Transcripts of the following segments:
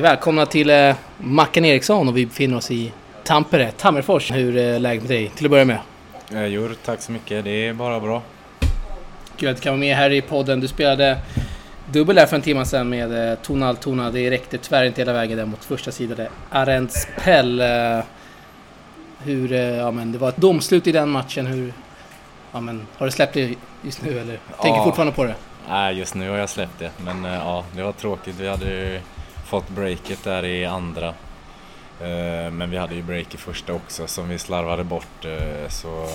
Välkomna till eh, Mackan Eriksson och vi befinner oss i Tampere, Tammerfors. Hur är läget med dig till att börja med? Eh, jo, tack så mycket. Det är bara bra. Kul att du kan vara med här i podden. Du spelade dubbel där för en timme sedan med eh, Tona Altona. Det räckte tyvärr inte hela vägen där mot första sidan. Arends Pell. Eh, hur, eh, ja men det var ett domslut i den matchen. Hur, ja men har du släppt det just nu eller tänker Ja. fortfarande på det? Nej, just nu har jag släppt det. Men eh, ja, det var tråkigt. Vi hade fått breaket där i andra. Eh, Men vi hade ju break i första också som vi slarvade bort. eh, Så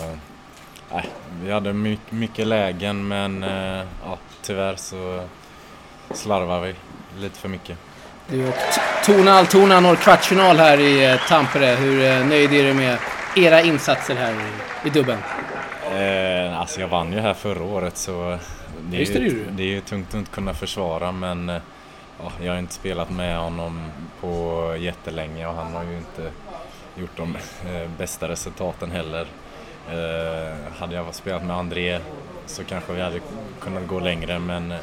nej, vi hade my- mycket lägen men eh, ja, tyvärr så slarvade vi lite för mycket. Du och T- Tona Altona når kvartsfinal här i Tampere. Hur nöjd är du med era insatser här i, dubben? Eh, alltså jag vann ju här förra året så det är, Just det, det ju, är ju tungt att inte kunna försvara men ja, jag har inte spelat med honom på jättelänge och han har ju inte gjort de eh, bästa resultaten heller. Eh, hade jag spelat med André så kanske vi hade kunnat gå längre men eh,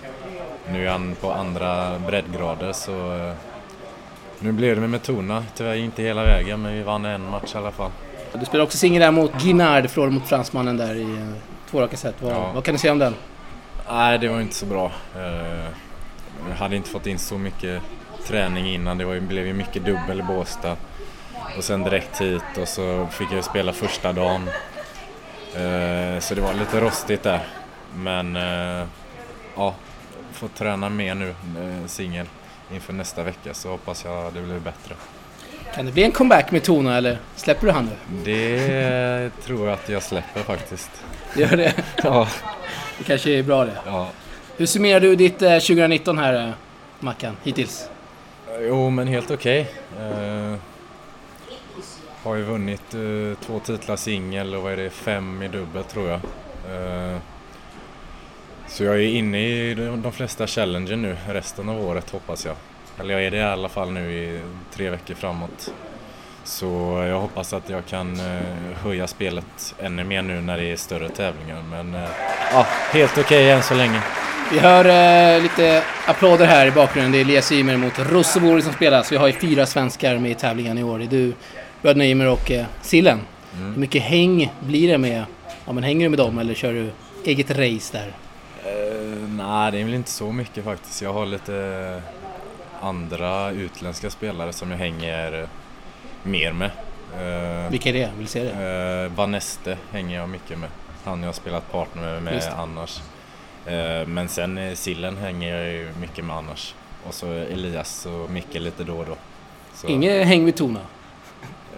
nu är han på andra breddgrader så nu blev det med Tona, tyvärr inte hela vägen men vi vann en match i alla fall. Du spelar också singel där mot Guinard, förlorade mot fransmannen där i två raka set. Vad, Ja. vad kan du säga om den? Nej, det var inte så bra. Jag hade inte fått in så mycket träning innan. Det var, blev ju mycket dubbel i Båstad. Och sen direkt hit och så fick jag spela första dagen. Eh, Så det var lite rostigt där. Men eh, ja, får träna mer nu, eh, singel, inför nästa vecka så hoppas jag det blir bättre. Kan det bli en comeback med Tona eller släpper du han nu? Det tror jag att jag släpper faktiskt. Gör det? Ja, Det kanske är bra det. ja. Hur summerar du ditt eh, 2019 här, eh, Mackan, hittills? Eh, jo, men helt okej. Eh, har ju vunnit eh, två titlar singel och vad är det, fem i dubbel tror jag. Eh, så jag är inne i de, de flesta challenger nu resten av året hoppas jag. Eller jag är det i alla fall nu i tre veckor framåt. Så jag hoppas att jag kan eh, höja spelet ännu mer nu när det är större tävlingar. Men ja, helt okej än så länge. Vi hör eh, lite applåder här i bakgrunden. Det är Elias Ymer mot Rosovori som spelas. Vi har ju fyra svenskar med i tävlingen i år. Det är du, bröderna Ymer och eh, Sillen. Mm. Hur mycket häng blir det med... Ja, men hänger du med dem eller kör du eget race där? Eh, nej, det är väl inte så mycket faktiskt. Jag har lite andra utländska spelare som jag hänger mer med. Eh, Vilka är det? Vill se det? eh, Vaneste hänger jag mycket med. Han jag har spelat partner med, med annars. Eh, men sen eh, Sillen hänger jag ju mycket med annars. Och så Elias och Micke lite då och då. Så, Inget häng med Tona?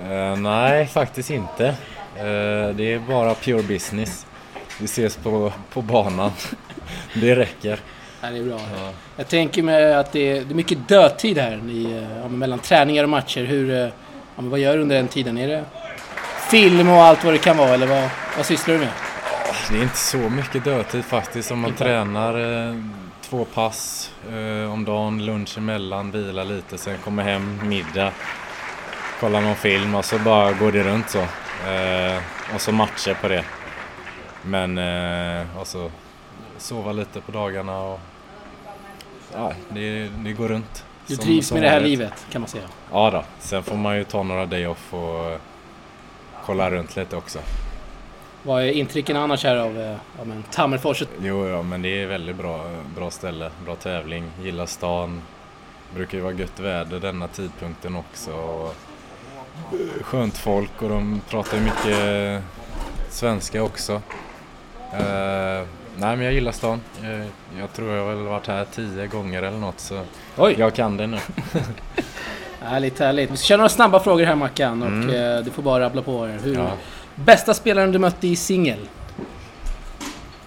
Eh, nej, faktiskt inte. Eh, det är bara pure business. Vi ses på, på banan. det räcker. Ja, det är bra. Ja. Jag tänker mig att det är, det är mycket dödtid här i, ja, mellan träningar och matcher. Hur, ja, vad gör du under den tiden? Är det film och allt vad det kan vara eller vad, vad sysslar du med? Det är inte så mycket dödtid faktiskt om man Inte? tränar eh, två pass eh, om dagen, lunch emellan, vila lite, sen kommer hem, middag, kollar någon film och så bara går det runt så. Eh, och så matcher på det. Men eh, och så sova lite på dagarna och ja, det, det går runt. Du Som- trivs som med det här livet kan man säga. Ja då, sen får man ju ta några day off och kolla runt lite också. Vad är intrycken annars här av eh, ja, men Tammerfors? Jo, ja, men det är väldigt bra, bra ställe, bra tävling, gillar stan. Brukar ju vara gött väder denna tidpunkten också. Och eh, skönt folk och de pratar ju mycket svenska också. Eh, nej, men jag gillar stan. Jag, jag tror jag har varit här tio gånger eller något så Oj! jag kan det nu. Härligt, härligt. Vi ska köra några snabba frågor här Mackan och Mm. eh, du får bara rabbla på här. Hur, Ja. Bästa spelaren du mötte i singel?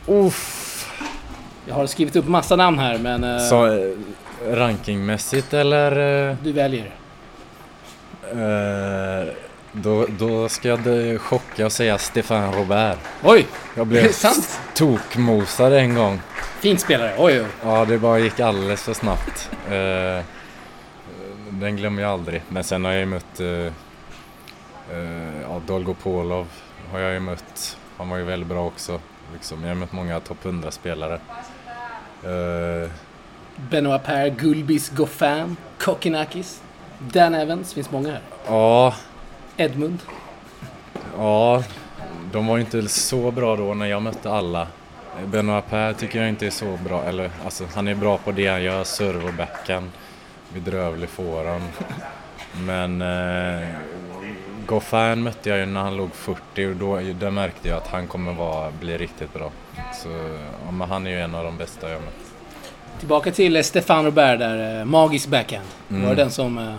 Uff. Jag har skrivit upp massa namn här men eh, Så eh, rankingmässigt eller? eh, du väljer. Eh, då, då ska jag chocka och säga Stefan Robert. Oj! Jag blev sant? tokmosad en gång. Fin spelare, oj oj. Ja, det bara gick alldeles för snabbt. Den glömmer jag aldrig. Men sen har jag ju mött eh, ja, Dolgopolov har jag ju mött. Han var ju väldigt bra också. Liksom. Jag har mött många topp 100-spelare. Eh, Benoit Per, Gulbis, Goffin, Kokkinakis, Dan Evans. finns många här. Ja, Edmund. ja, de var ju inte så bra då när jag mötte alla. Benoit Per tycker jag inte är så bra, eller alltså han är bra på det han gör, serve och backhand. Bedrövlig forehand. Men eh, Goffin mötte jag ju när han låg 40 och då där märkte jag att han kommer vara, bli riktigt bra. Så ja, men han är ju en av de bästa jag mött. Tillbaka till eh, Stefan Robert där, eh, magisk backhand. Mm. Var det den som eh,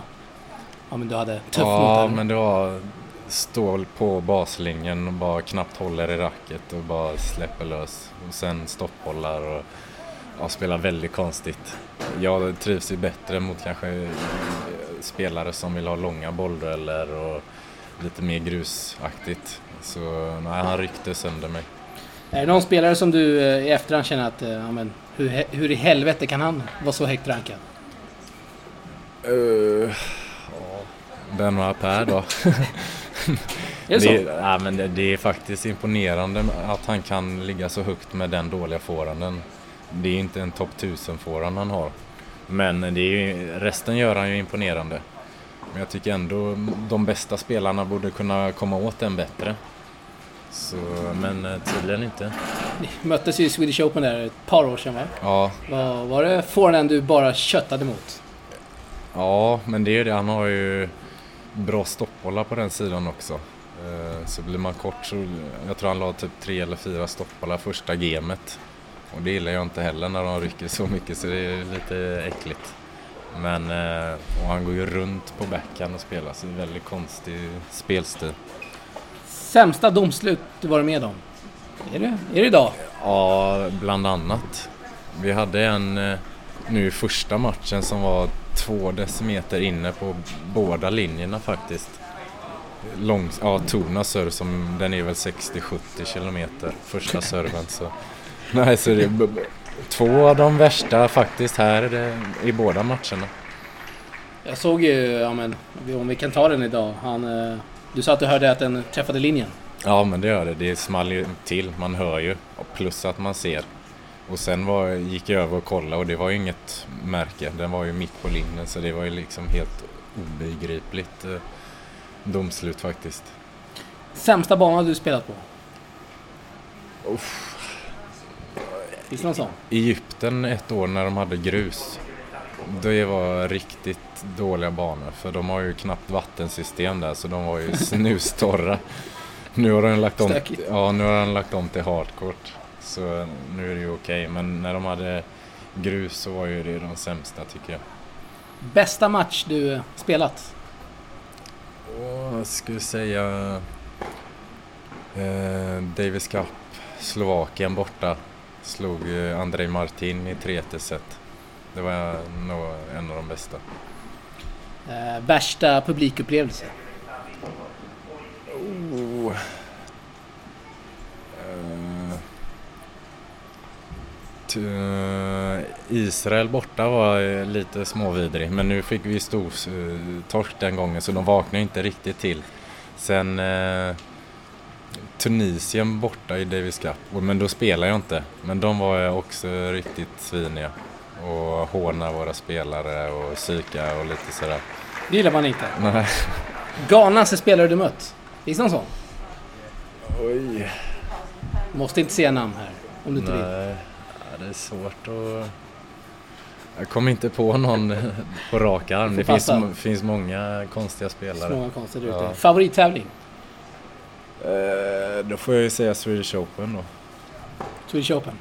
ja, men du hade tuff Ja, mot? men det var stål på baslinjen och bara knappt håller i racket och bara släpper lös. Och sen stoppbollar och ja, spelar väldigt konstigt. Jag trivs ju bättre mot kanske spelare som vill ha långa bolldueller och lite mer grusaktigt. Så nej, han ryckte sönder mig. Är det någon spelare som du eh, i efterhand känner att, eh, ja, men, hur, hur i helvete kan han vara så högt rankad? Uh, Benoit Per då. Är det så? Det, ja, men det, det är faktiskt imponerande att han kan ligga så högt med den dåliga forehanden. Det är inte en topp 1000 forehand han har. Men det är ju, resten gör han ju imponerande. Men jag tycker ändå de bästa spelarna borde kunna komma åt den bättre. Så, men eh, tydligen inte. Ni möttes ju i Swedish Open där ett par år sedan va? Ja, Var, var det forehanden du bara köttade mot? ja, men det är ju det. Han har ju bra stoppbollar på den sidan också. Eh, Så blir man kort så, jag tror han la typ tre eller fyra stoppbollar första gamet. Och det gillar jag inte heller när de rycker så mycket så det är lite äckligt. Men, eh, och han går ju runt på backhand och spelar så det är väldigt konstig spelstil. Sämsta domslut du varit med om? Är det, är det idag? Ja, bland annat. Vi hade en eh, nu i första matchen som var två decimeter inne på båda linjerna faktiskt. Lång, ja, Tona serve som den är väl 60-70 kilometer första serven så. Nej, så det två av de värsta faktiskt här i båda matcherna. Jag såg ju, ja men om vi kan ta den idag. Han, eh, du sa att du hörde att den träffade linjen. Ja men det gör det, det small ju till, man hör ju. Plus att man ser. Och sen var, gick jag över och kollade och det var ju inget märke. Den var ju mitt på linjen så det var ju liksom helt obegripligt eh, domslut faktiskt. Sämsta bana du spelat på? Finns det någon sån? Egypten ett år när de hade grus. Det var riktigt dåliga banor för de har ju knappt vattensystem där så de var ju snustorra. Nu har den lagt om, Stökigt. ja, nu har den lagt om till hardcourt. Så nu är det ju okej men när de hade grus så var ju det de sämsta tycker jag. Bästa match du spelat? Och jag skulle säga eh, Davis Cup, Slovakien borta. Slog eh, Andrei Martin i 3 set. Det var nog en av de bästa. Eh, värsta publikupplevelse? Oh. Eh, Israel borta var lite småvidrig men nu fick vi stor eh, torsk den gången så de vaknade inte riktigt till. Sen eh, Tunisien borta i Davis Cup, men då spelar jag inte. Men de var också riktigt sviniga och håna våra spelare och psyka och lite sådär. Det gillar man inte. Nej. Galnaste spelare du mött? Finns det någon sån? Oj. Måste inte säga namn här. Om du inte vill. Nej, ja, det är svårt att... Jag kommer inte på någon på rak arm. Det finns, finns många konstiga spelare. många konstiga. Ja. Favorittävling? Eh, då får jag ju säga Swedish Open då. Swedish Open?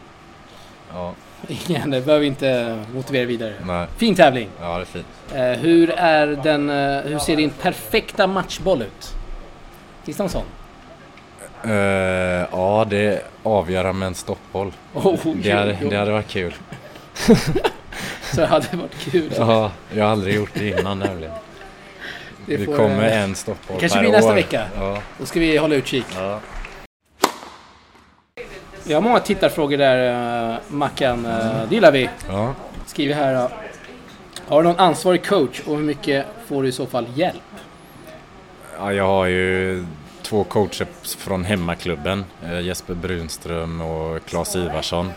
Ja, Ingen, det behöver vi inte motivera vidare. nej. Fin tävling. Ja, det är fint. Eh, hur, är den, eh, hur ser din perfekta matchboll ut? Finns det någon sån? Eh, ja, det avgöra med en stoppboll. Oh, Det hade, det hade varit kul. Så det hade varit kul. Ja, jag har aldrig gjort det innan nämligen. Det, får, kommer en det kanske blir nästa år. vecka. Ja, Då ska vi hålla utkik. ja. Vi har många tittarfrågor där, uh, Mackan. Uh, det gillar vi. ja. Skriver här. Uh, har du någon ansvarig coach och hur mycket får du i så fall hjälp? Ja, jag har ju två coacher från hemmaklubben. eh, Jesper Brunström och Claes Ivarsson.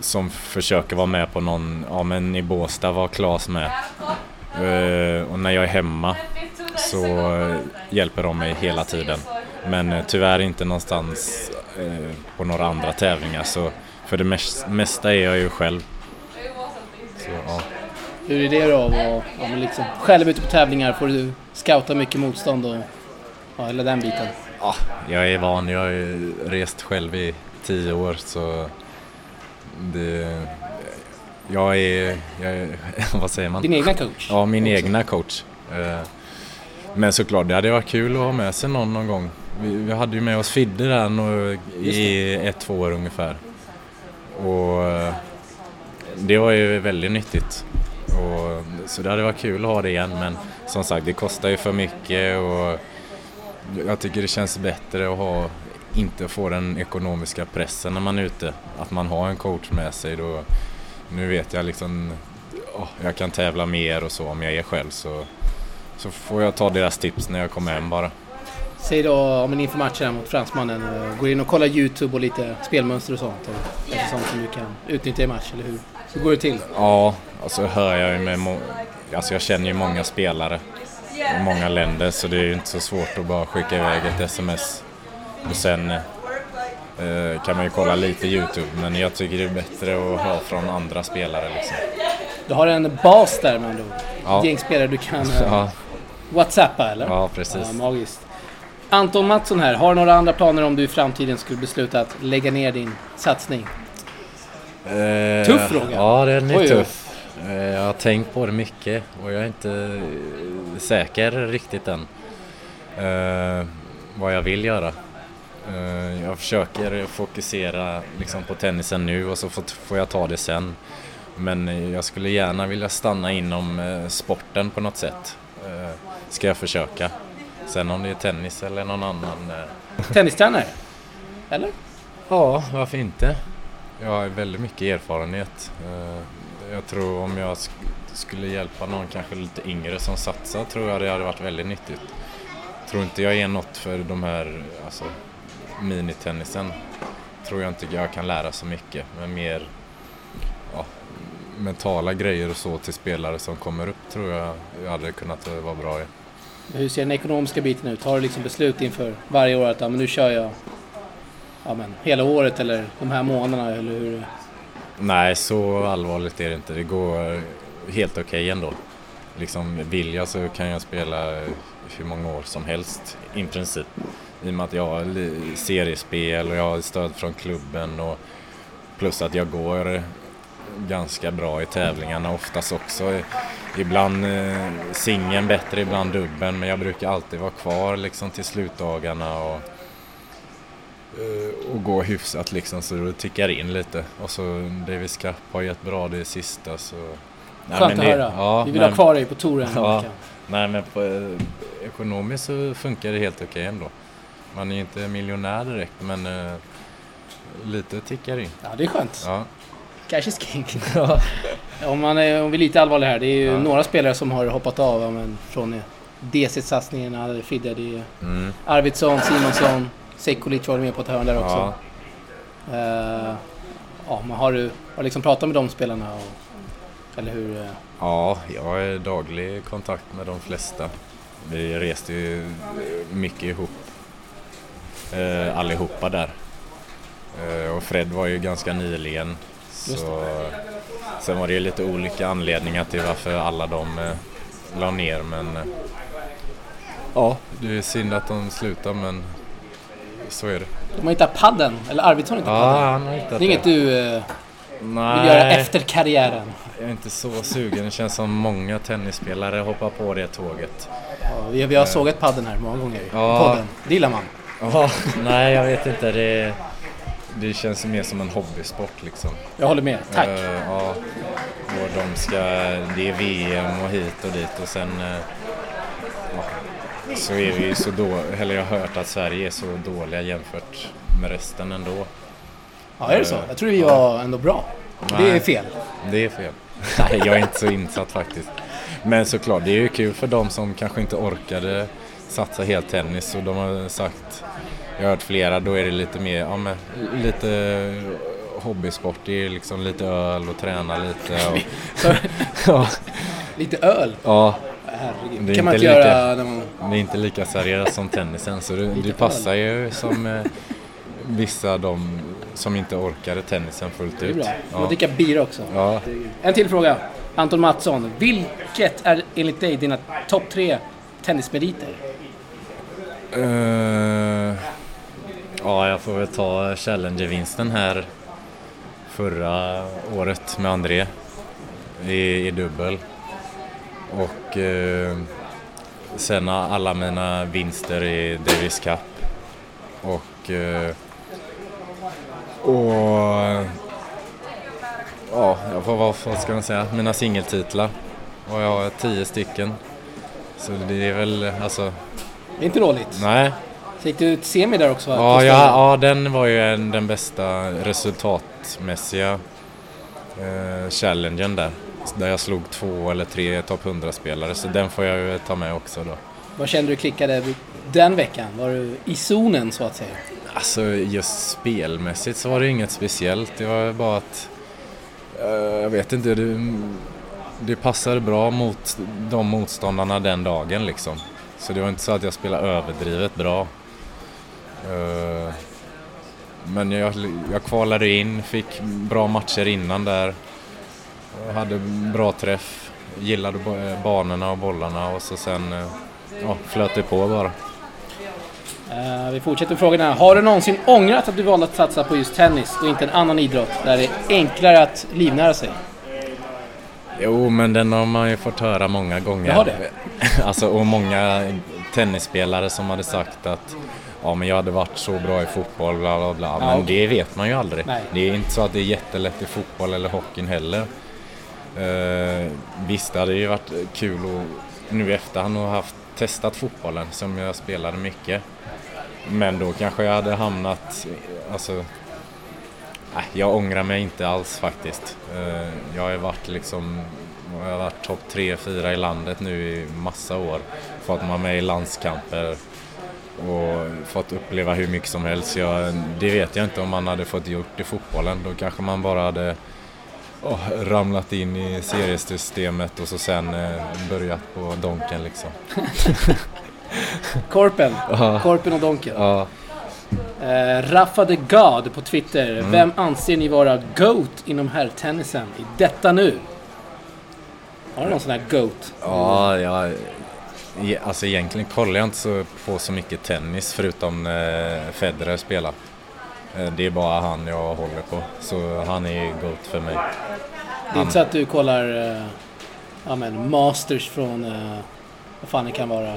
Som försöker vara med på någon, ja men i Båstad var Klas med. Eh, och när jag är hemma så hjälper de mig hela tiden. Men eh, tyvärr inte någonstans eh, på några andra tävlingar så för det mest, mesta är jag ju själv. Så, ja. Hur är det då? att vara- ja, liksom, själv ute på tävlingar får du scouta mycket motstånd och ja, hela den biten. Ja, jag är van. Jag har ju rest själv i tio år så det, jag är, jag är, vad säger man? Din egna coach? Ja, min också. egna coach. Eh, Men såklart, det hade varit kul att ha med sig någon någon gång. Vi, vi hade ju med oss Fidde där i ett, två år ungefär. Och eh, det var ju väldigt nyttigt. Och, så det hade varit kul att ha det igen men som sagt det kostar ju för mycket och jag tycker det känns bättre att ha, inte få den ekonomiska pressen när man är ute. Att man har en coach med sig då. Nu vet jag liksom, åh, jag kan tävla mer och så om jag är själv så, så får jag ta deras tips när jag kommer hem bara. Säg då om en inför matchen mot fransmannen. eh, Går in och kollar YouTube och lite spelmönster och sånt. Och lite sånt som du kan utnyttja i match, eller hur? Hur går det till? Ja, och så hör jag ju med Alltså jag känner ju många spelare i många länder så det är ju inte så svårt att bara skicka iväg ett sms. Och sen eh, kan man ju kolla lite YouTube men jag tycker det är bättre att höra från andra spelare liksom. Du har en bas där med andra ord. Ja. Ett gäng spelare du kan eh, Ja, whatsappa, eller? ja precis. Ja, magiskt. Anton Mattsson här, har du några andra planer om du i framtiden skulle besluta att lägga ner din satsning? Eh, Tuff fråga. Ja, den är Oj, tuff. Eh, jag har tänkt på det mycket och jag är inte eh, säker riktigt än eh, vad jag vill göra. Eh, jag försöker fokusera liksom, på tennisen nu och så får, jag ta det sen. Men jag skulle gärna vilja stanna inom eh, sporten på något sätt. Eh, ska jag försöka. Sen om det är tennis eller någon annan Tennistränare? Eller? Ja, varför inte? Jag har väldigt mycket erfarenhet. Jag tror om jag sk- skulle hjälpa någon kanske lite yngre som satsar tror jag det hade varit väldigt nyttigt. Tror inte jag är något för de här alltså, minitennisen. Tror jag inte jag kan lära så mycket. Men mer ja, mentala grejer och så till spelare som kommer upp tror jag jag hade kunnat vara bra i. Hur ser den ekonomiska biten ut? Har du liksom beslut inför varje år att ja, men nu kör jag ja, men, hela året eller de här månaderna? Eller hur? Nej, så allvarligt är det inte. Det går helt okej ändå. Liksom, vill jag så kan jag spela hur många år som helst i princip. I och med att jag har seriespel och jag har stöd från klubben och plus att jag går ganska bra i tävlingarna oftast också. Ibland eh, singeln bättre, ibland dubben men jag brukar alltid vara kvar liksom till slutdagarna och eh, och gå hyfsat liksom så det tickar in lite. Och så Davis Cup har gett bra det sista så... Nej, Skönt men att det- höra. Ja, Vi vill men, ha kvar dig på touren. Ja. Nej men på, eh, ekonomiskt så funkar det helt okej ändå. Man är ju inte miljonär direkt men eh, lite tickar in. ja, det är skönt. Ja. Cash is king. om, man är, om vi är lite allvarliga här. Det är ju Ja. några spelare som har hoppat av ja, men, från eh, DC-satsningen. Fidde, det är Mm. Arvidsson, Simonsson, Sekulic var med på ett hörn där också. Ja. Eh, ja, men har du har liksom pratat med de spelarna? Och, eller hur? eh? ja, jag i daglig kontakt med de flesta. Vi reste ju mycket ihop. Eh, allihopa där. Eh, och Fred var ju ganska nyligen. Så, sen var det ju lite olika anledningar till varför alla de eh, la ner men eh, Ja, det är synd att de slutar men så är det. De har hittat padden, eller Arvidsson har hittat Ja, padden. han har hittat Det är inget du eh, Nej, vill göra efter karriären? jag är inte så sugen. Det känns som många tennisspelare hoppar på det tåget. Ja, vi, vi har sågat padden här många gånger i Ja. podden. Det gillar man. Ja, nej jag vet inte. Det, det känns mer som en hobbysport liksom. Jag håller med. Tack. Eh, ja, och de ska, det är VM och hit och dit och sen eh, ja, så är vi så då, eller jag har hört att Sverige är så dåliga jämfört med resten ändå. Ja, är det så? Jag tror vi var ändå bra. Det är Nej. fel. Det är fel. Nej, jag är inte så insatt faktiskt. Men såklart, det är ju kul för de som kanske inte orkade satsa helt tennis och de har sagt, jag har hört flera, då är det lite mer, ja men lite hobbysport. Det är liksom lite öl och träna lite. Och, ja, lite öl. ja, Herregud. Det är kan man inte lika- göra när man... det är inte lika seriöst som tennisen så det, det passar ju som eh, vissa de som inte orkade tennisen fullt Det är ut. bra. Man Ja. dricka bira också. Ja. En till fråga. Anton Mattsson. Vilket är enligt dig dina topp tre tennismeriter? Uh... ja, jag får väl ta Challenger-vinsten här förra året med André i, i dubbel. Och eh, sen alla mina vinster i Davis Cup. Och, eh, och ja, vad, vad, vad ska man säga, mina singeltitlar. Och jag har tio stycken. Så det är väl, alltså, det är inte dåligt. nej. Så gick du till semi där också? Ja, ja, ja, den var ju en, den bästa resultatmässiga eh, challengen där. Där jag slog två eller tre topp 100-spelare, så den får jag ju ta med också då. Vad kände du klickade den veckan? Var du i zonen så att säga? Alltså just spelmässigt så var det inget speciellt, det var bara att eh, jag vet inte, det, det passade bra mot de motståndarna den dagen liksom. Så det var inte så att jag spelade överdrivet bra. Eh, men jag, jag kvalade in, fick bra matcher innan där. Jag hade bra träff, gillade banorna och bollarna och så sen eh, ja, flöt det på bara. Eh, vi fortsätter med frågorna. Har du någonsin ångrat att du valde att satsa på just tennis och inte en annan idrott där det är enklare att livnära sig? Jo, men den har man ju fått höra många gånger. Jag har det. Alltså, och många tennisspelare som hade sagt att ja, men jag hade varit så bra i fotboll, bla bla bla. Men okej. det vet man ju aldrig. Nej. Det är inte så att det är jättelätt i fotboll eller hockeyn heller. Eh, visst, det hade ju varit kul att nu i efterhand ha haft testat fotbollen som jag spelade mycket. Men då kanske jag hade hamnat, alltså Nej, jag ångrar mig inte alls faktiskt. Eh, Jag har varit liksom, jag har varit topp 3-4 i landet nu i massa år. Fått vara med i landskamper och fått uppleva hur mycket som helst. Jag, det vet jag inte om man hade fått gjort i fotbollen. Då kanske man bara hade åh, ramlat in i seriesystemet och så sen eh, börjat på Donken liksom. Korpen. Korpen och Donken. Ja. Eh, Rafa the God på Twitter. Mm. Vem anser ni vara GOAT inom herrtennisen i detta nu? Har du någon sån här GOAT? Ja, jag, alltså egentligen kollar jag inte så på så mycket tennis förutom eh, Federer spelar. Eh, det är bara han jag håller på, så han är ju GOAT för mig. Det är inte så att du kollar eh, ja, men Masters från, eh, vad fan det kan vara,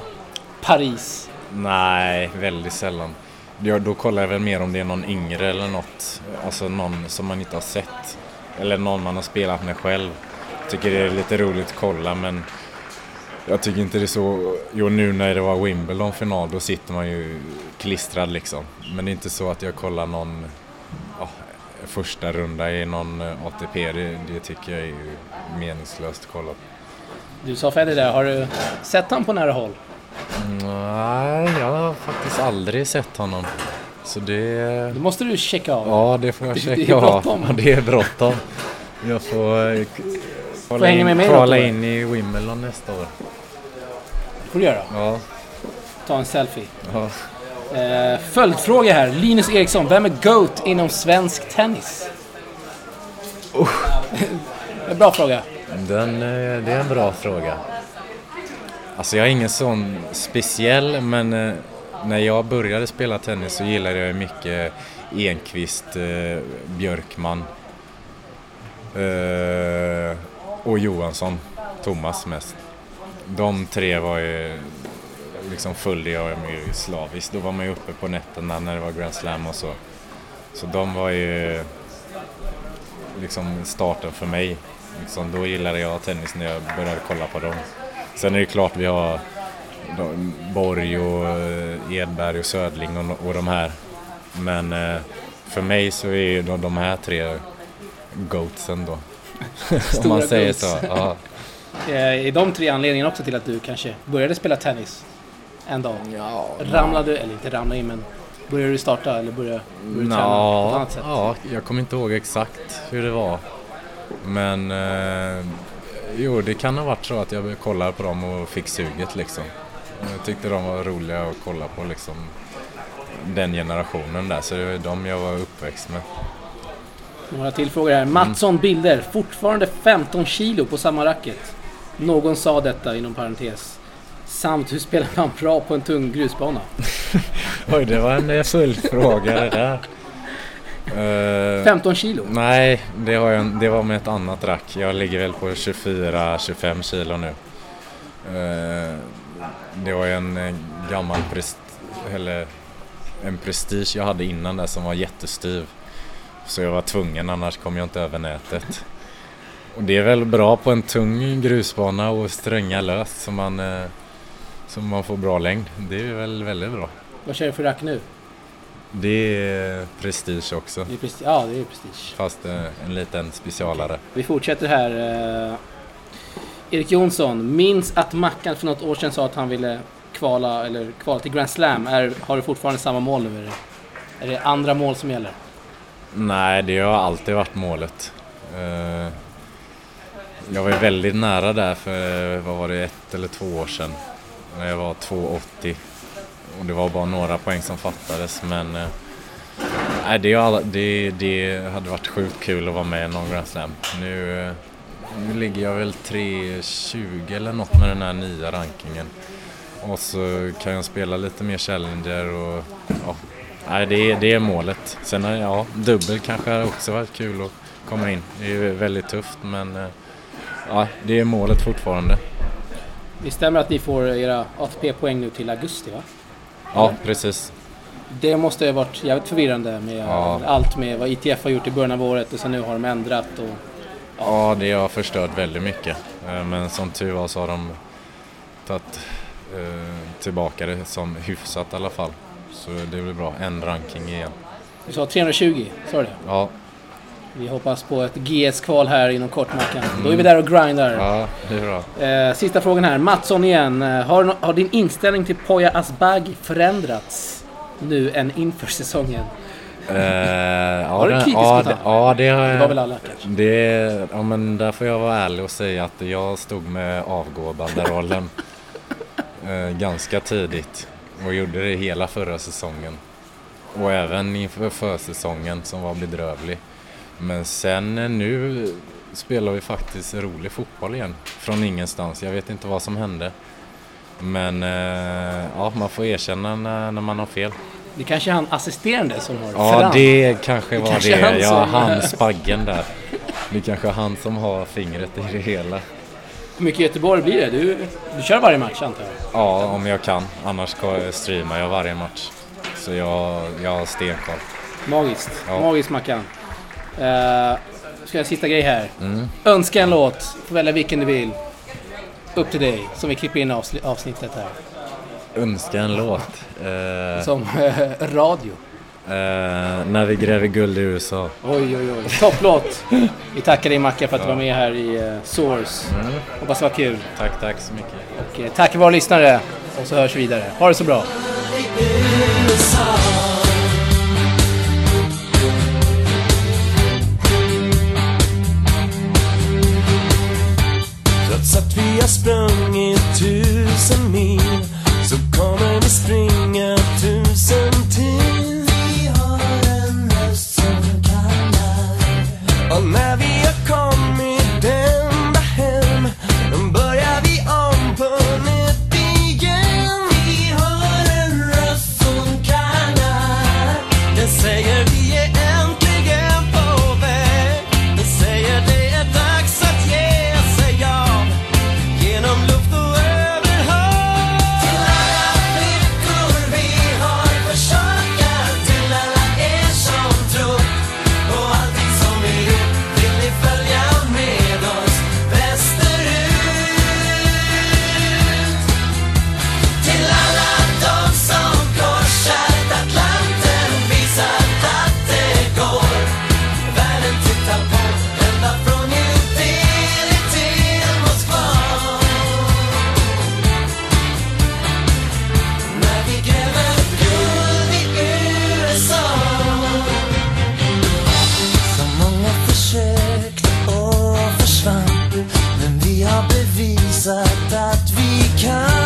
Paris? Nej, väldigt sällan. Ja, då kollar jag väl mer om det är någon yngre eller något, alltså någon som man inte har sett. Eller någon man har spelat med själv. Tycker det är lite roligt att kolla men jag tycker inte det är så, jo nu när det var Wimbledon final då sitter man ju klistrad liksom. Men det är inte så att jag kollar någon ja, första runda i någon eh, ATP, det, det tycker jag är meningslöst att kolla på. Du sa Federer där, har du sett honom på nära håll? Nej, jag har faktiskt aldrig sett honom. Så det... Då måste du checka av. Ja, det får jag Det- checka det av. det är bråttom. Jag får eh, kvala in, med mig kvala in i Wimbledon nästa år. Det får du göra. Ja, Ta en selfie. ja. Eh, följdfråga här. Linus Eriksson, vem är GOAT inom svensk tennis? En bra fråga. Den, eh, det är en bra fråga. Alltså jag är ingen sån speciell, men eh, när jag började spela tennis så gillade jag mycket Enqvist, eh, Björkman eh, och Johansson, Thomas mest. De tre var ju liksom följde jag ju slaviskt. Då var man ju uppe på nätterna när det var Grand Slam och så. Så de var ju liksom starten för mig. Liksom, då gillade jag tennis när jag började kolla på dem. Sen är det klart vi har Borg och eh, Edberg och Södling och, och de här. Men eh, för mig så är ju de, de här tre goatsen då. Om man säger goats. så. Ja. Eh, är de tre anledningarna också till att du kanske började spela tennis en dag? Ja, Ramlade, eller inte ramlade in men Börjar du starta eller börjar, börjar du träna på ett Ja, annat sätt? ja, jag kommer inte ihåg exakt hur det var. Men eh, jo, det kan ha varit så att jag kollade på dem och fick suget liksom. Jag tyckte de var roliga att kolla på liksom. Den generationen där, så det var de jag var uppväxt med. Några till frågor här. Mattsson bilder. Fortfarande 15 kilo på samma racket. Någon sa detta inom parentes. Samt hur spelar man bra på en tung grusbana? Oj, det var en följdfråga det där. Eh, 15 kilo? Nej, det, har jag, det var med ett annat rack. Jag ligger väl på 24-25 kilo nu. Eh, det var en eh, gammal prest, eller en prestige jag hade innan där som var jättestyv. Så jag var tvungen, annars kom jag inte över nätet. Och det är väl bra på en tung grusbana och stränga löst så man, eh, så man får bra längd. Det är väl väldigt bra. Vad kör du för rack nu? Det är prestige också. Det är prestige. Ja, det är prestige. Fast eh, en liten specialare. Vi fortsätter här. Eh, Erik Jonsson. Minns att Mackan för något år sedan sa att han ville kvala, eller kvala till Grand Slam. Är, har du fortfarande samma mål nu? Är det, är det andra mål som gäller? Nej, det har alltid varit målet. Eh, Jag var ju väldigt nära där för, vad var det, ett eller två år sedan. När jag var 2,80. Och det var bara några poäng som fattades men äh, det, alla- det, det hade varit sjukt kul att vara med i någon Grand Slam. Nu, eh, nu ligger jag väl 3,20 eller något med den här nya rankingen. Och så kan jag spela lite mer Challenger och ja, nej, det, är, det är målet. Sen eh, ja, dubbel kanske hade också varit kul att komma in. Det är ju väldigt tufft men ja, det är målet fortfarande. Det stämmer att ni får era ATP-poäng nu till augusti va? Ja, precis. Det måste ha varit jävligt förvirrande med Ja. allt med vad ITF har gjort i början av året och sen nu har de ändrat och... Ja, det har förstört väldigt mycket. Eh, Men som tur var så har de tagit eh, tillbaka det som hyfsat i alla fall. Så det blir bra. En ranking igen. Du sa 320, sa du det? Ja, Vi hoppas på ett GS-kval här inom kort Mackan. Då är vi där och grindar. ja det är bra. Eh, sista frågan här. Mattsson igen. Eh, har, no- har din inställning till Poya Asbaghi förändrats nu än inför säsongen? Eh, ja, Var du det- kritisk ja, det, han? ja, det har Det jag. var väl alla kanske? Det, ja, men där får jag vara ärlig och säga att jag stod med avgå-banderollen eh, ganska tidigt och gjorde det hela förra säsongen. Och även inför försäsongen som var bedrövlig. Men sen eh, nu spelar vi faktiskt rolig fotboll igen från ingenstans. Jag vet inte vad som hände. Men eh, ja, man får erkänna när, när man har fel. Det kanske är han assisterande som har Ja, Ferran. det kanske var kanske är det. han Ja, som- han spaggen där. Det kanske är han som har fingret i det hela. Hur mycket Göteborg blir det? Du, du kör varje match antar jag? Ja, om jag kan. Annars ska jag streama jag varje match. Så jag, jag har stenkoll. Magiskt. Ja. Magiskt Mackan. Uh, ska jag en sista grej här. Mm. Önska en låt. Får välja vilken du vill. Upp till dig. Som vi klipper in avsnittet här. Önska en låt. Eh, Som eh, radio. eh, när vi gräver guld i USA. Oj, oj, oj. Topplåt. Vi tackar dig Mackan för att du var med här i uh, Source. Mm. Hoppas det var kul. Tack, tack så mycket. Och eh, tack för våra lyssnare. Och så hörs vi vidare. Ha det så bra. Trots att vi har sprungit tusen mil så visat att vi kan.